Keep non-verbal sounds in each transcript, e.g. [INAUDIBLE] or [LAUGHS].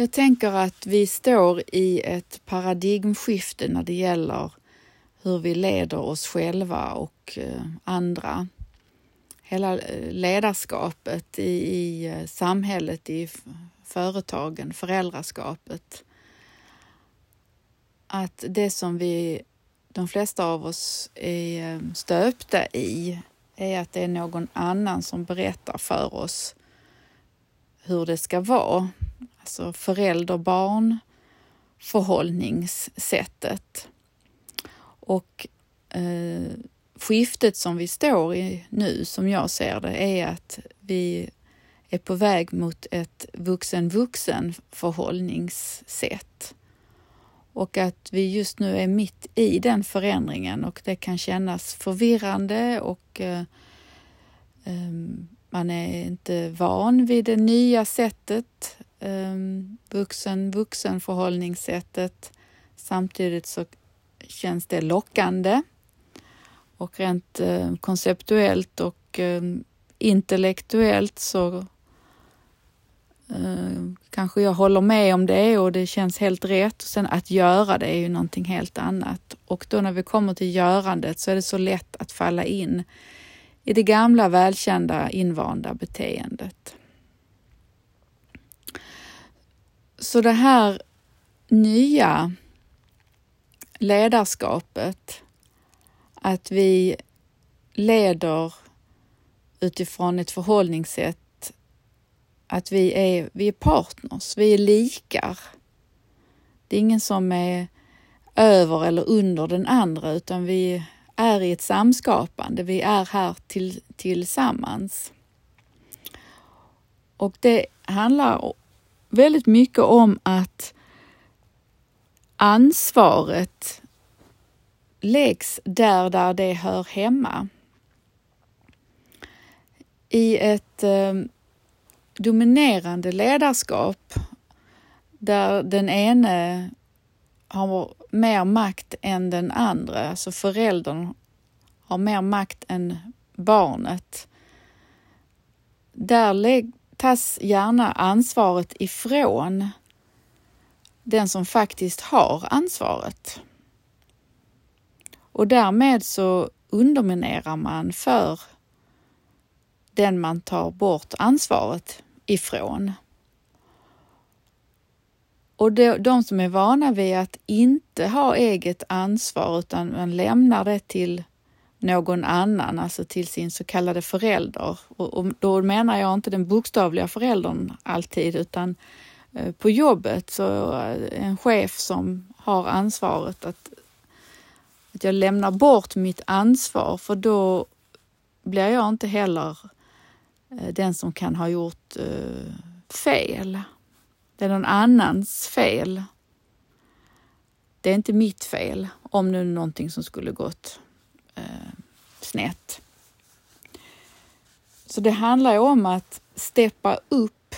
Jag tänker att vi står i ett paradigmskifte när det gäller hur vi leder oss själva och eh, andra. Hela eh, ledarskapet i, i eh, samhället, i företagen, föräldraskapet. Att det som vi, de flesta av oss är stöpta i är att det är någon annan som berättar för oss hur det ska vara. Alltså förälder-barn förhållningssättet. Och eh, skiftet som vi står i nu, som jag ser det, är att vi är på väg mot ett vuxen-vuxen förhållningssätt. Och att vi just nu är mitt i den förändringen och det kan kännas förvirrande och eh, ehm, man är inte van vid det nya sättet, Ehm, vuxen, vuxen förhållningssättet. Samtidigt så känns det lockande och rent eh, konceptuellt och ehm, intellektuellt så eh, kanske jag håller med om det och det känns helt rätt. Sen att göra det är ju någonting helt annat och då när vi kommer till görandet så är det så lätt att falla in i det gamla välkända invanda beteendet. Så det här nya ledarskapet, att vi leder utifrån ett förhållningssätt att vi är, vi är partners, vi är likar. Det är ingen som är över eller under den andra utan vi är i ett samskapande. Vi är här till, tillsammans. Och det handlar väldigt mycket om att ansvaret läggs där, där det hör hemma. I ett eh, dominerande ledarskap där den ene har mer makt än den andra, alltså föräldern har mer makt än barnet. Där tas gärna ansvaret ifrån den som faktiskt har ansvaret. Och därmed så underminerar man för den man tar bort ansvaret ifrån. Och de som är vana vid att inte ha eget ansvar utan man lämnar det till någon annan, alltså till sin så kallade förälder. Och, då menar jag inte den bokstavliga föräldern alltid, utan eh, på jobbet så eh, en chef som har ansvaret att, att jag lämnar bort mitt ansvar för då blir jag inte heller eh, den som kan ha gjort fel. Det är någon annans fel. Det är inte mitt fel om nu någonting som skulle gått eh, snett. Så det handlar ju om att steppa upp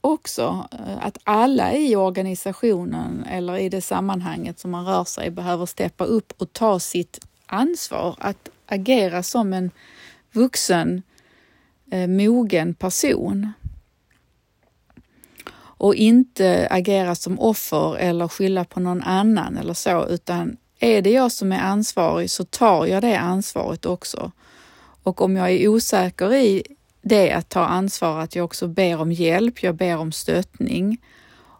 också, eh, att alla i organisationen eller i det sammanhanget som man rör sig behöver steppa upp och ta sitt ansvar, att agera som en vuxen, eh, mogen person och inte agera som offer eller skylla på någon annan eller så, utan är det jag som är ansvarig så tar jag det ansvaret också. Och om jag är osäker i det att ta ansvar, att jag också ber om hjälp, jag ber om stöttning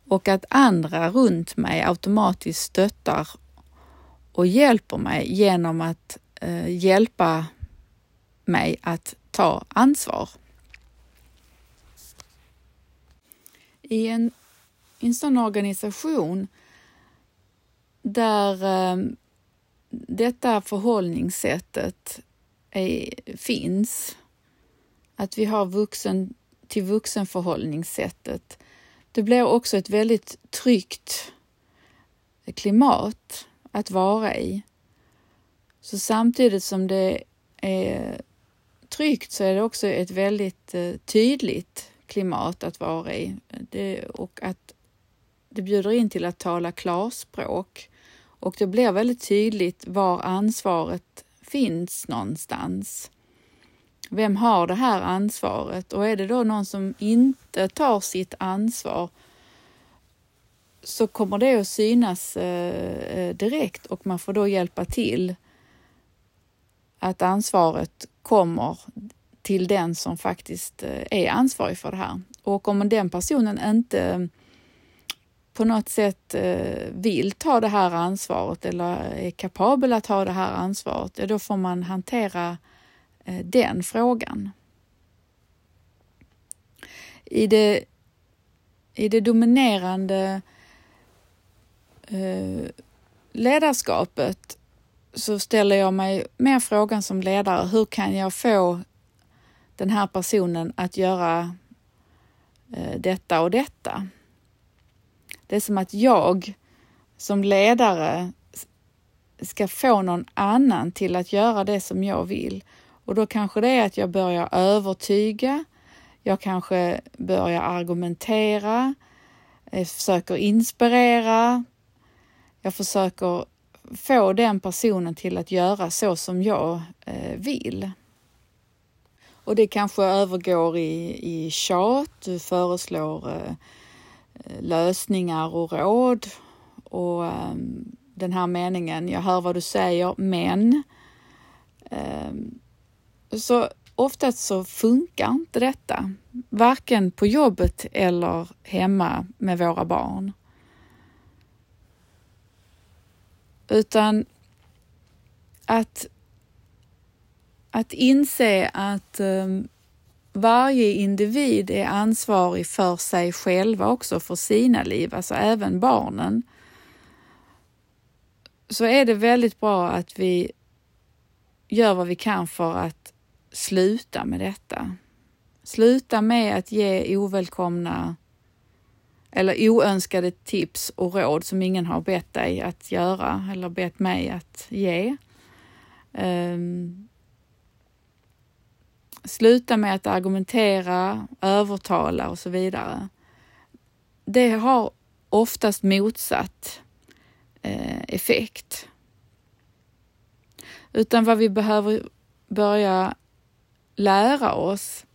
och att andra runt mig automatiskt stöttar och hjälper mig genom att eh, hjälpa mig att ta ansvar. i en, en sån organisation där eh, detta förhållningssättet är, finns, att vi har vuxen till vuxen förhållningssättet, det blir också ett väldigt tryggt klimat att vara i. Så samtidigt som det är tryggt så är det också ett väldigt eh, tydligt klimat att vara i. Det, och att det bjuder in till att tala klarspråk och det blir väldigt tydligt var ansvaret finns någonstans. Vem har det här ansvaret? Och är det då någon som inte tar sitt ansvar så kommer det att synas eh, eh, direkt och man får då hjälpa till att ansvaret kommer till den som faktiskt eh, är ansvarig för det här. Och om den personen inte på något sätt eh, vill ta det här ansvaret eller är kapabel att ta det här ansvaret, ja, då får man hantera eh, den frågan. I det, i det dominerande eh, ledarskapet så ställer jag mig mer frågan som ledare, hur kan jag få den här personen att göra detta och detta? Det är som att jag som ledare ska få någon annan till att göra det som jag vill. Och då kanske det är att jag börjar övertyga, jag kanske börjar argumentera, jag försöker inspirera, jag försöker få den personen till att göra så som jag eh, vill. Och det kanske övergår i, i tjat, du föreslår eh, Eh, lösningar och råd och ehm, den här meningen, jag hör vad du säger, men ehm, så oftast så funkar inte detta, varken på jobbet eller hemma med våra barn. Utan att, att inse att um, varje individ är ansvarig för sig själva också, för sina liv, alltså även barnen. Så är det väldigt bra att vi gör vad vi kan för att sluta med detta. Sluta med att ge ovälkomna eller oönskade tips och råd som ingen har bett dig att göra eller bett mig att ge. Um, sluta med att argumentera, övertala och så vidare. Det har oftast motsatt eh, effekt. Utan vad vi behöver börja lära oss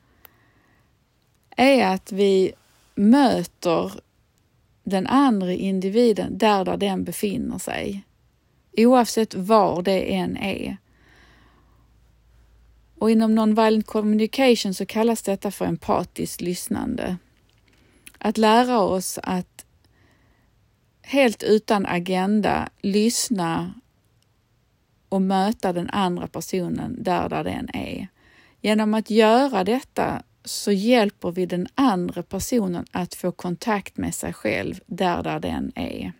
är att vi möter den andra individen där, där den befinner sig. Oavsett var det än är. Och inom non-violent communication så kallas detta för empatiskt lyssnande. Att lära oss att helt utan agenda lyssna och möta den andra personen där, där den är. Genom att göra detta så hjälper vi den andra personen att få kontakt med sig själv där, där den är.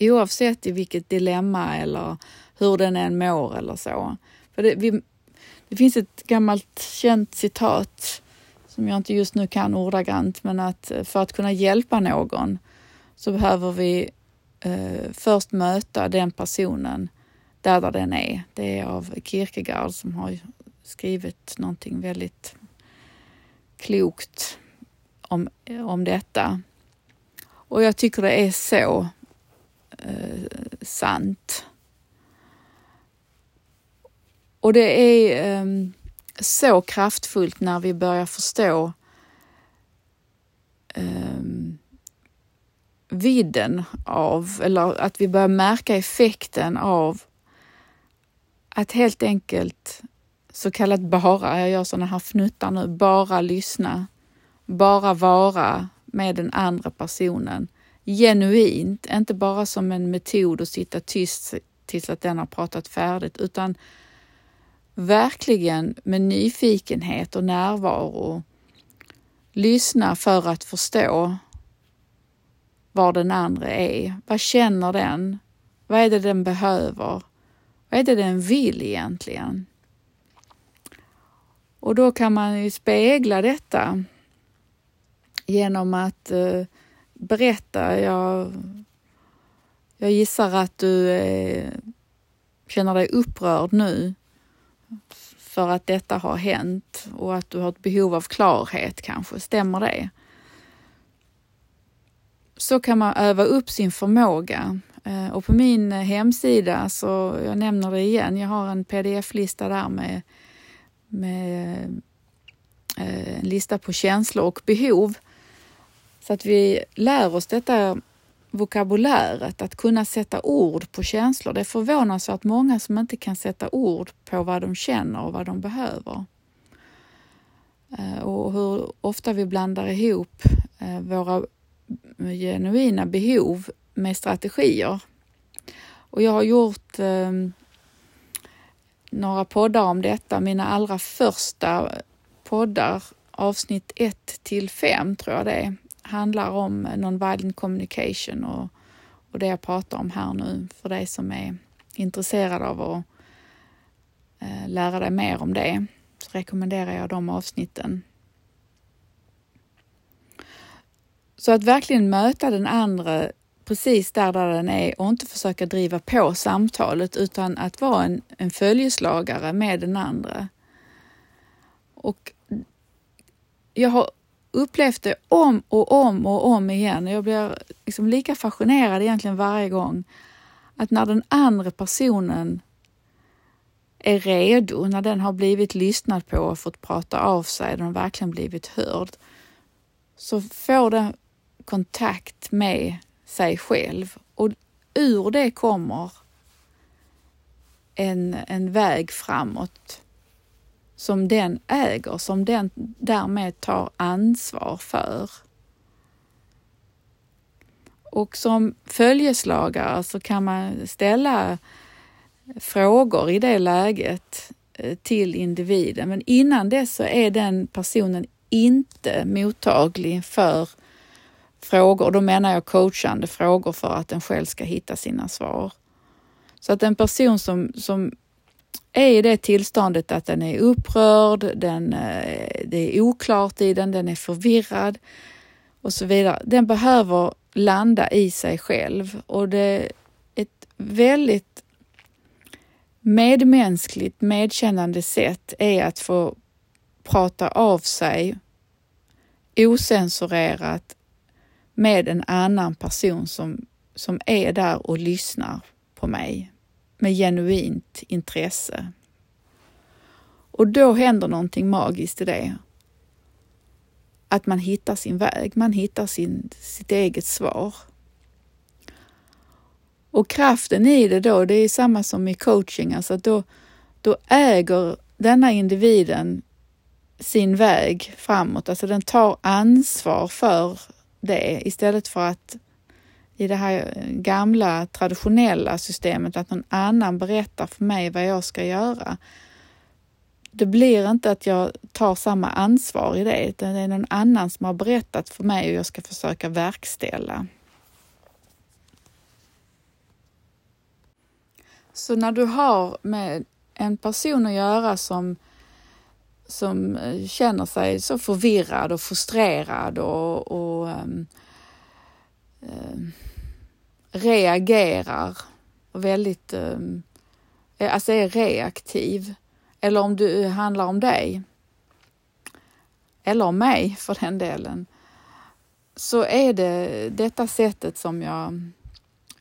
Oavsett i vilket dilemma eller hur den än mår eller så. För det, vi, det finns ett gammalt känt citat som jag inte just nu kan ordagrant, men att eh, för att kunna hjälpa någon så behöver vi eh, först möta den personen där, där den är. Det är av Kierkegaard som har skrivit någonting väldigt klokt om, eh, om detta. Och jag tycker det är så eh, sant. Och det är um, så kraftfullt när vi börjar förstå um, vidden av, eller att vi börjar märka effekten av att helt enkelt så kallat bara, jag gör sådana här fnuttar nu, bara lyssna, bara vara med den andra personen. Genuint, inte bara som en metod att sitta tyst tills att den har pratat färdigt, utan verkligen med nyfikenhet och närvaro lyssna för att förstå var den andra är. Vad känner den? Vad är det den behöver? Vad är det den vill egentligen? Och då kan man ju spegla detta genom att eh, berätta. Jag, jag gissar att du eh, känner dig upprörd nu för att detta har hänt och att du har ett behov av klarhet kanske. Stämmer det? Så kan man öva upp sin förmåga. Eh, och på min hemsida, så jag nämner det igen, jag har en pdf-lista där med med eh, en lista på känslor och behov. Så att vi lär oss detta vokabuläret, att kunna sätta ord på känslor. Det är förvånansvärt många som inte kan sätta ord på vad de känner och vad de behöver. Eh, och hur ofta vi blandar ihop eh, våra genuina behov med strategier. Och jag har gjort eh, några poddar om detta. Mina allra första poddar, avsnitt 1 till 5 tror jag det är, handlar om non-violent communication och, och det jag pratar om här nu för dig som är intresserad av att eh, lära dig mer om det så rekommenderar jag de avsnitten. Så att verkligen möta den andra precis där, där den är och inte försöka driva på samtalet utan att vara en, en följeslagare med den andra. Och jag har upplevt det om och om och om igen. Jag blir liksom lika fascinerad egentligen varje gång. Att när den andra personen är redo, när den har blivit lyssnad på och fått prata av sig, den har verkligen blivit hörd, så får den kontakt med sig själv och ur det kommer en, en väg framåt som den äger, som den därmed tar ansvar för. Och som följeslagare så kan man ställa frågor i det läget eh, till individen, men innan dess så är den personen inte mottaglig för frågor. Då menar jag coachande frågor för att den själv ska hitta sina svar. Så att en person som, som är i det tillståndet att den är upprörd, den, eh, det är oklart i den, den är förvirrad och så vidare. Den behöver landa i sig själv och det är ett väldigt medmänskligt, medkännande sätt är att få prata av sig osensurerat med en annan person som, som är där och lyssnar på mig med genuint intresse. Och då händer någonting magiskt i det. Att man hittar sin väg, man hittar sin, sitt eget svar. Och kraften i det då, det är samma som i coaching, alltså då, då äger denna individen sin väg framåt, alltså den tar ansvar för det istället för att i det här gamla traditionella systemet att någon annan berättar för mig vad jag ska göra. Det blir inte att jag tar samma ansvar i det, utan det är någon annan som har berättat för mig och jag ska försöka verkställa. Så när du har med en person att göra som, som eh, känner sig så förvirrad och frustrerad och, och um, um, reagerar väldigt, um, alltså är reaktiv, eller om det eh, handlar om dig, eller om mig [LAUGHS] för den delen, så är det detta sättet som jag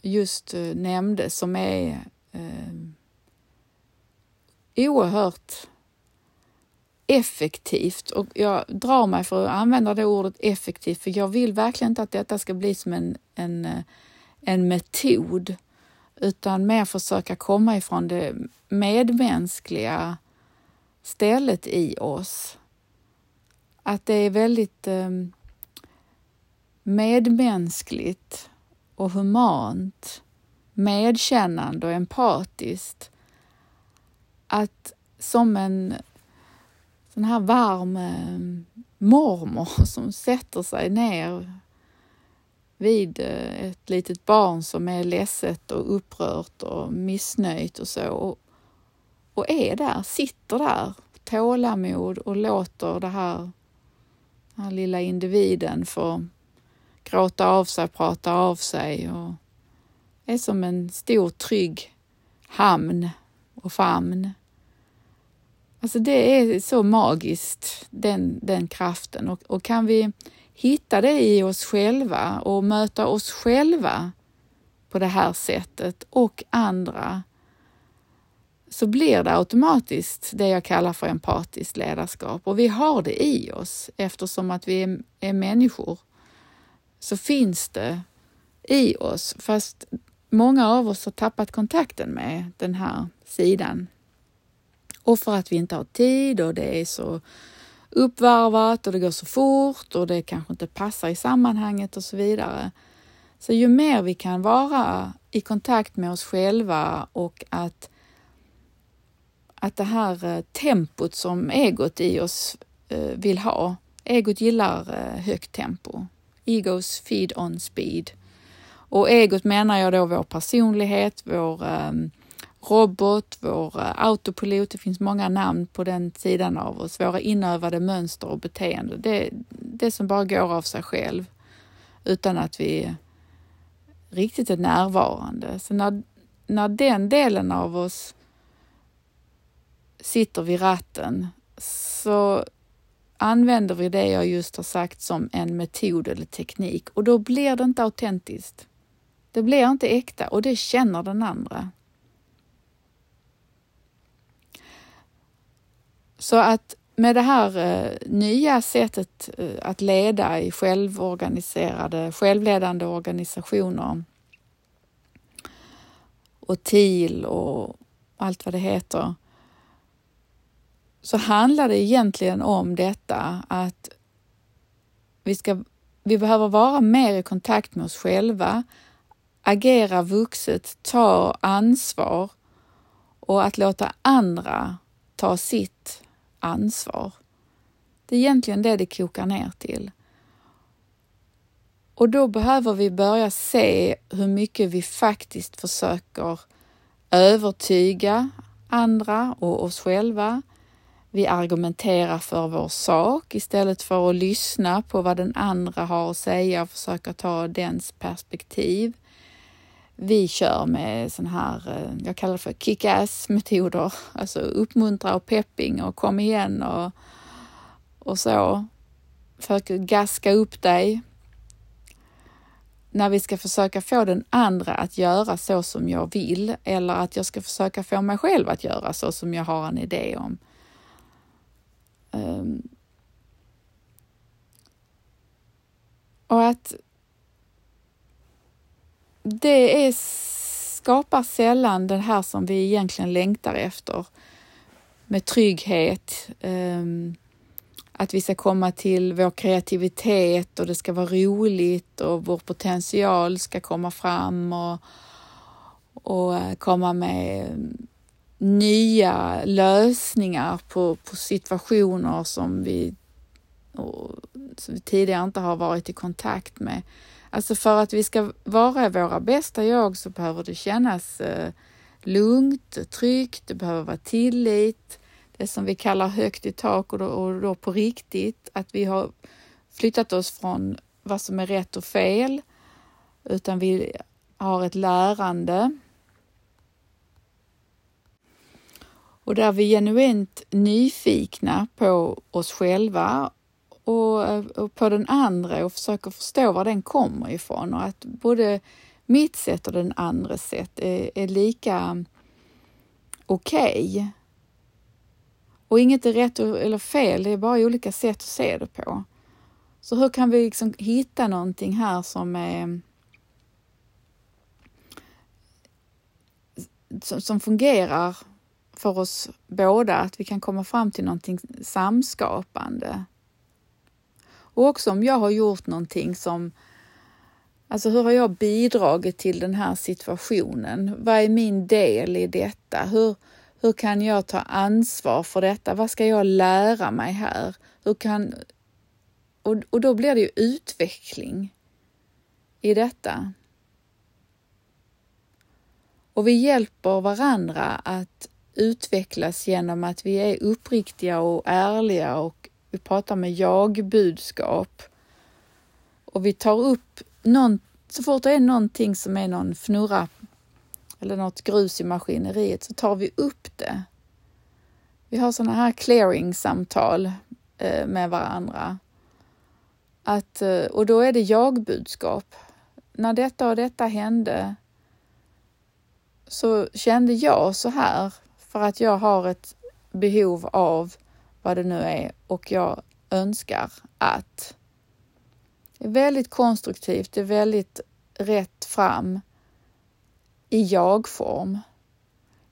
just uh, nämnde som är uh, oerhört effektivt. Och jag drar mig för att använda det ordet effektivt för jag vill verkligen inte att detta ska bli som en, en uh, en metod utan mer försöka komma ifrån det medmänskliga stället i oss. Att det är väldigt ehm, medmänskligt och humant, medkännande och empatiskt. Att som en sån här varm ehm, mormor [LAUGHS] som sätter sig ner vid eh, ett litet barn som är ledset och upprört och missnöjt och så och, och är där, sitter där tålamod och låter det här, den här lilla individen få gråta av sig, prata av sig och är som en stor trygg hamn och famn. Alltså det är så magiskt, den, den kraften. Och, och kan vi hitta det i oss själva och möta oss själva på det här sättet och andra så blir det automatiskt det jag kallar för empatiskt ledarskap och vi har det i oss eftersom att vi är, är människor så finns det i oss, fast många av oss har tappat kontakten med den här sidan. Och för att vi inte har tid och det är så uppvarvat och det går så fort och det kanske inte passar i sammanhanget och så vidare. Så ju mer vi kan vara i kontakt med oss själva och att, att det här eh, tempot som egot i oss eh, vill ha. Egot gillar eh, högt tempo. Egos feed on speed. Och egot menar jag då vår personlighet, vår um, robot, vår eh, autopilot. Det finns många namn på den sidan av oss. Våra inövade mönster och beteende. Det, det som bara går av sig själv utan att vi riktigt är närvarande. Så när, när den delen av oss sitter vid ratten så använder vi det jag just har sagt som en metod eller teknik och då blir det inte autentiskt. Det blir inte äkta och det känner den andra. Så att med det här eh, nya sättet eh, att leda i självorganiserade, självledande organisationer och TIL och allt vad det heter, så handlar det egentligen om detta att vi, ska, vi behöver vara mer i kontakt med oss själva, agera vuxet, ta ansvar och att låta andra ta sitt ansvar. Det är egentligen det det kokar ner till. Och då behöver vi börja se hur mycket vi faktiskt försöker övertyga andra och oss själva. Vi argumenterar för vår sak istället för att lyssna på vad den andra har att säga och försöka ta dens perspektiv. Vi kör med sån här, eh, jag kallar det för kick-ass metoder, [LAUGHS] alltså uppmuntra och pepping och kom igen och, och så. Försöker gaska upp dig. När vi ska försöka få den andra att göra så som jag vill eller att jag ska försöka få mig själv att göra så som jag har en idé om. Um, och att det är, skapar sällan det här som vi egentligen längtar efter med trygghet, um, att vi ska komma till vår kreativitet och det ska vara roligt och vår potential ska komma fram och, och eh, komma med ehm, nya lösningar på, på situationer som vi, som vi tidigare inte har varit i kontakt med. Alltså för att vi ska vara våra bästa jag så behöver det kännas eh, lugnt, tryggt, det behöver vara tillit, det som vi kallar högt i tak och då, och då på riktigt, att vi har flyttat oss från vad som är rätt och fel, utan vi har ett lärande. Och där vi är genuint nyfikna på oss själva och, och, på den andra och försöker förstå var den kommer ifrån och att både mitt sätt och den andres sätt är, är lika okej. Okay. Och inget är rätt eller fel, det är bara olika sätt att se det på. Så hur kan vi liksom hitta någonting här som är som, som fungerar för oss båda, att vi kan komma fram till någonting samskapande. Och också om jag har gjort någonting som Alltså hur har jag bidragit till den här situationen? Vad är min del i detta? Hur, hur kan jag ta ansvar för detta? Vad ska jag lära mig här? Hur kan... Och, och då blir det ju utveckling i detta. Och vi hjälper varandra att utvecklas genom att vi är uppriktiga och ärliga och vi pratar med jag-budskap. Och vi tar upp någon, så fort det är någonting som är någon fnurra eller något grus i maskineriet så tar vi upp det. Vi har sådana här clearing-samtal eh, med varandra. Att, eh, och då är det jag-budskap. När detta och detta hände så kände jag så här för att jag har ett behov av vad det nu är och jag önskar att. Det är väldigt konstruktivt, det är väldigt rätt fram i jag-form.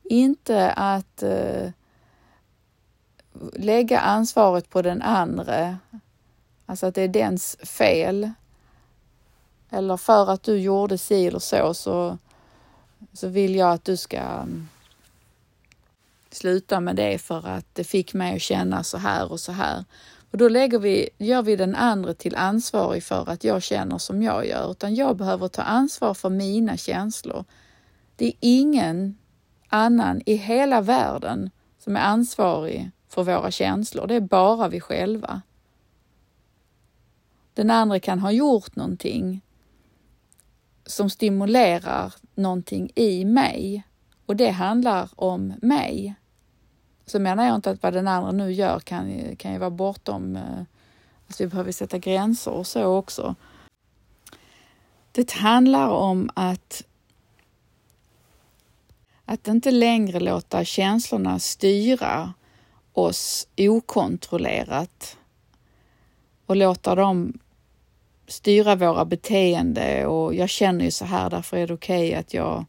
Inte att eh, lägga ansvaret på den andre, alltså att det är dens fel. Eller för att du gjorde si eller så, så, så vill jag att du ska mm, sluta med det för att det fick mig att känna så här och så här. Och då lägger vi, gör vi den andra till ansvarig för att jag känner som jag gör, utan jag behöver ta ansvar för mina känslor. Det är ingen annan i hela världen som är ansvarig för våra känslor. Det är bara vi själva. Den andra kan ha gjort någonting som stimulerar någonting i mig och det handlar om mig. Så menar jag inte att vad den andra nu gör kan, kan ju vara bortom att vi behöver sätta gränser och så också. Det handlar om att att inte längre låta känslorna styra oss okontrollerat och låta dem styra våra beteende och jag känner ju så här, därför är det okej okay att jag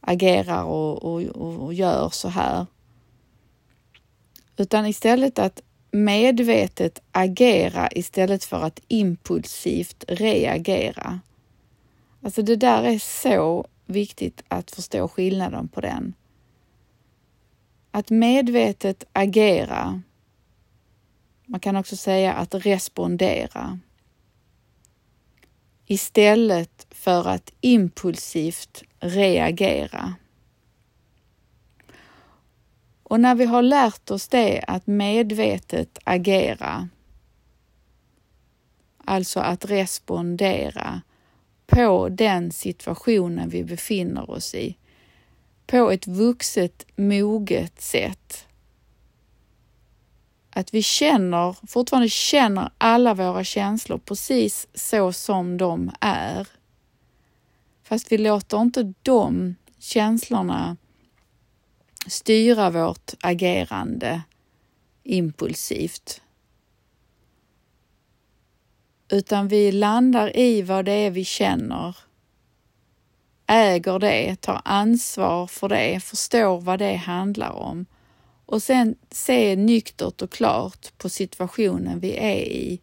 agerar och, och, och gör så här. Utan istället att medvetet agera istället för att impulsivt reagera. Alltså det där är så viktigt att förstå skillnaden på den. Att medvetet agera. Man kan också säga att respondera. Istället för att impulsivt reagera. Och när vi har lärt oss det, att medvetet agera, alltså att respondera på den situationen vi befinner oss i, på ett vuxet, moget sätt. Att vi känner, fortfarande känner alla våra känslor precis så som de är. Fast vi låter inte de känslorna styra vårt agerande impulsivt. Utan vi landar i vad det är vi känner, äger det, tar ansvar för det, förstår vad det handlar om. Och sen se nyktert och klart på situationen vi är i.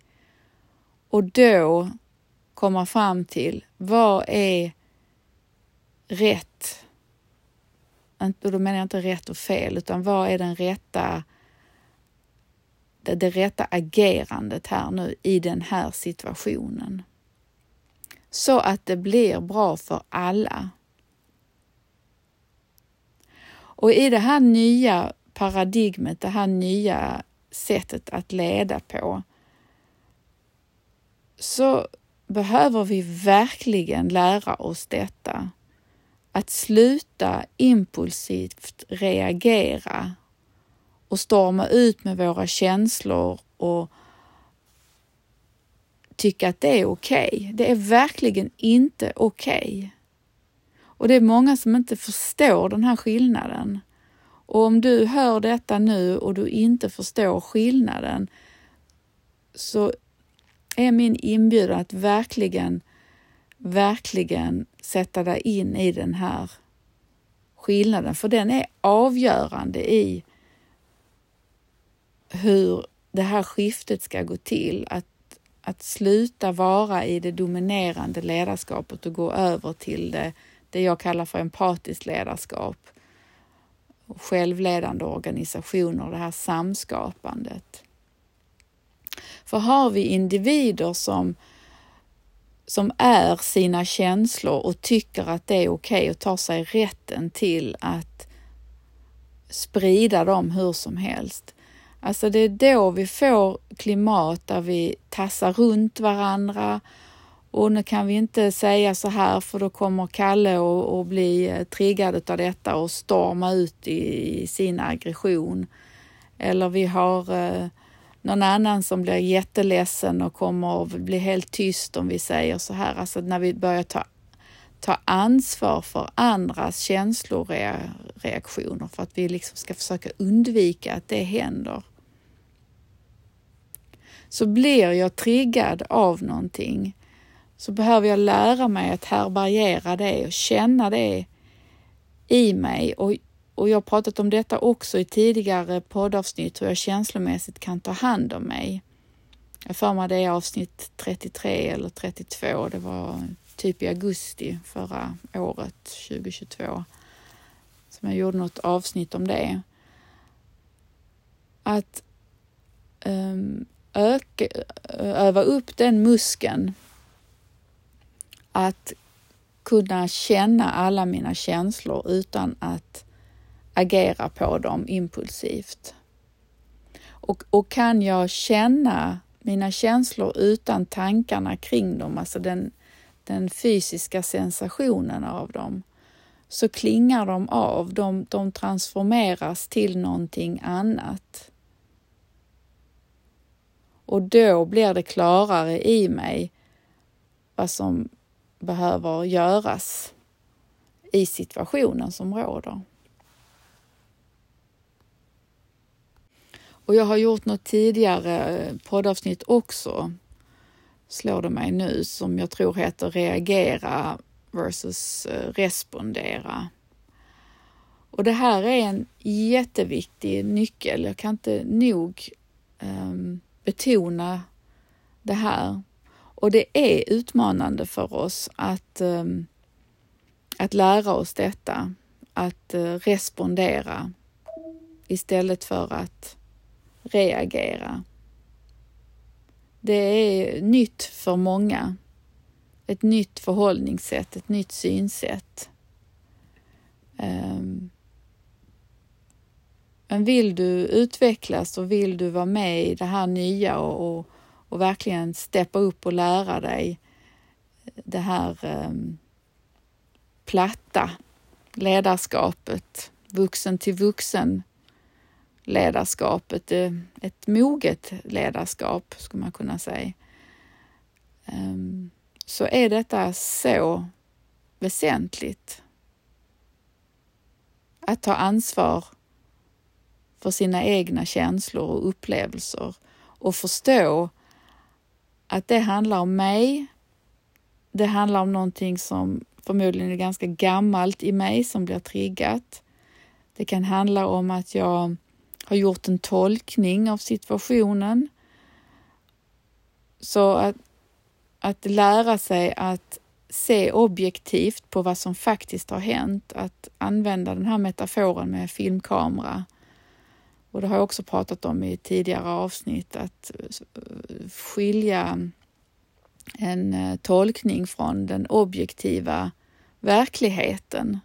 Och då komma fram till vad är rätt och då menar jag inte rätt och fel, utan vad är den rätta, det, det rätta agerandet här nu i den här situationen? Så att det blir bra för alla. Och i det här nya paradigmet, det här nya sättet att leda på, så behöver vi verkligen lära oss detta att sluta impulsivt reagera och storma ut med våra känslor och tycka att det är okej. Okay. Det är verkligen inte okej. Okay. Och det är många som inte förstår den här skillnaden. Och om du hör detta nu och du inte förstår skillnaden så är min inbjudan att verkligen verkligen sätta dig in i den här skillnaden, för den är avgörande i hur det här skiftet ska gå till. Att, att sluta vara i det dominerande ledarskapet och gå över till det, det jag kallar för empatiskt ledarskap. Självledande organisationer, det här samskapandet. För har vi individer som som är sina känslor och tycker att det är okej okay och tar sig rätten till att sprida dem hur som helst. Alltså det är då vi får klimat där vi tassar runt varandra och nu kan vi inte säga så här för då kommer Kalle att bli eh, triggad av detta och storma ut i sin aggression. Eller vi har eh, någon annan som blir jätteledsen och kommer att bli helt tyst om vi säger så här. Alltså när vi börjar ta, ta ansvar för andras känsloreaktioner för att vi liksom ska försöka undvika att det händer. så blir jag triggad av någonting så behöver jag lära mig att härbärgera det och känna det i mig. Och, och jag har pratat om detta också i tidigare poddavsnitt, hur jag känslomässigt kan ta hand om mig. Jag för mig det är avsnitt 33 eller 32. Det var typ i augusti förra året, 2022, som jag gjorde något avsnitt om det. Att um, öka, öva upp den muskeln att kunna känna alla mina känslor utan att agera på dem impulsivt. Och, och kan jag känna mina känslor utan tankarna kring dem, alltså den, den fysiska sensationen av dem, så klingar de av, de, de transformeras till någonting annat. Och då blir det klarare i mig vad som behöver göras i situationen som råder. Och jag har gjort något tidigare eh, poddavsnitt också, slår det mig nu, som jag tror heter reagera versus eh, respondera. Och det här är en jätteviktig nyckel. Jag kan inte nog um, betona det här. Och det är utmanande för oss att, um, att lära oss detta, att uh, respondera istället för att reagera. Det är nytt för många. Ett nytt förhållningssätt, ett nytt synsätt. Ehm. Men vill du utvecklas och vill du vara med i det här nya och, och, och verkligen steppa upp och lära dig det här um, platta ledarskapet, vuxen till vuxen ledarskapet, eh, ett moget ledarskap skulle man kunna säga, ehm, så är detta så väsentligt. Att ta ansvar för sina egna känslor och upplevelser och förstå att det handlar om mig. Det handlar om någonting som förmodligen är ganska gammalt i mig som blir triggat. Det kan handla om att jag har gjort en tolkning av situationen. Så att, att lära sig att se objektivt på vad som faktiskt har hänt, att använda den här metaforen med filmkamera och det har jag också pratat om i tidigare avsnitt, att eh, skilja en eh, tolkning från den objektiva verkligheten.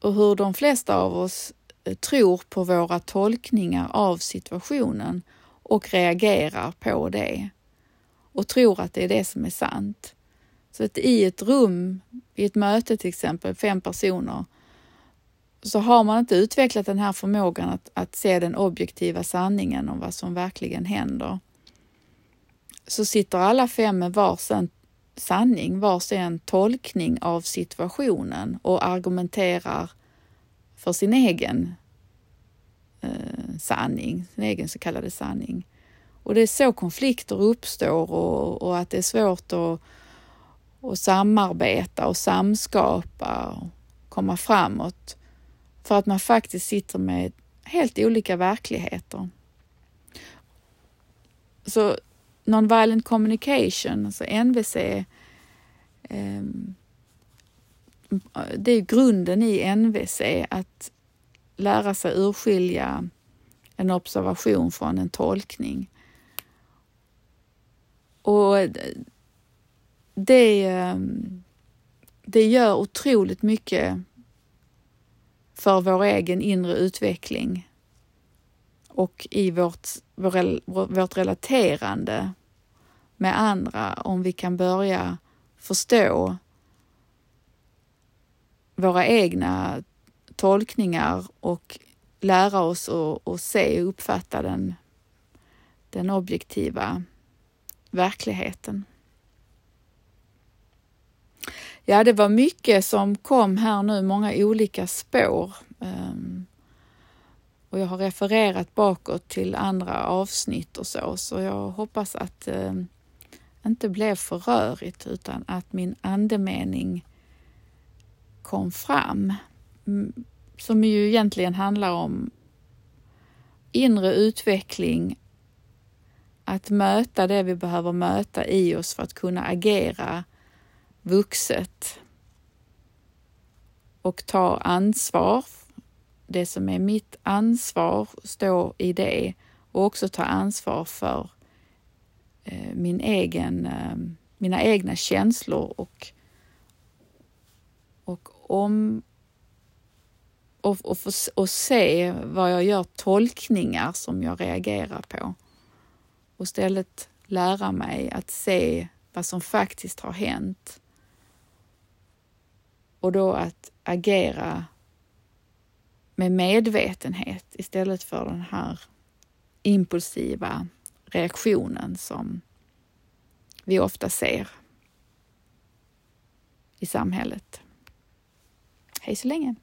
Och hur de flesta av oss Eh, tror på våra tolkningar av situationen och reagerar på det och tror att det är det som är sant. Så att i ett rum, i ett möte till exempel, fem personer, så har man inte utvecklat den här förmågan att, att se den objektiva sanningen om vad som verkligen händer, så sitter alla fem med varsin sanning, varsin tolkning av situationen och argumenterar för sin egen eh, sanning, sin egen så kallade sanning. Och det är så konflikter uppstår och, och att det är svårt att, att samarbeta och samskapa och komma framåt för att man faktiskt sitter med helt olika verkligheter. Så non-violent communication, alltså NVC, eh, det är grunden i NVC, att lära sig urskilja en observation från en tolkning. Och det, ehm, det gör otroligt mycket för vår egen inre utveckling och i vårt, vårt relaterande med andra om vi kan börja förstå våra egna tolkningar och lära oss att se och uppfatta den, den objektiva verkligheten. Ja, det var mycket som kom här nu, många olika spår. Um, och jag har refererat bakåt till andra avsnitt och så, så jag hoppas att det inte blev för rörigt utan att min andemening kom fram. Mm, som ju egentligen handlar om inre utveckling, att möta det vi behöver möta i oss för att kunna agera vuxet och ta ansvar. Det som är mitt ansvar, stå i det och också ta ansvar för eh, min egen, eh, mina egna känslor och, och om och, och, och se vad jag gör tolkningar som jag reagerar på och istället lära mig att se vad som faktiskt har hänt och då att agera med medvetenhet istället för den här impulsiva reaktionen som vi ofta ser i samhället. Hej så länge!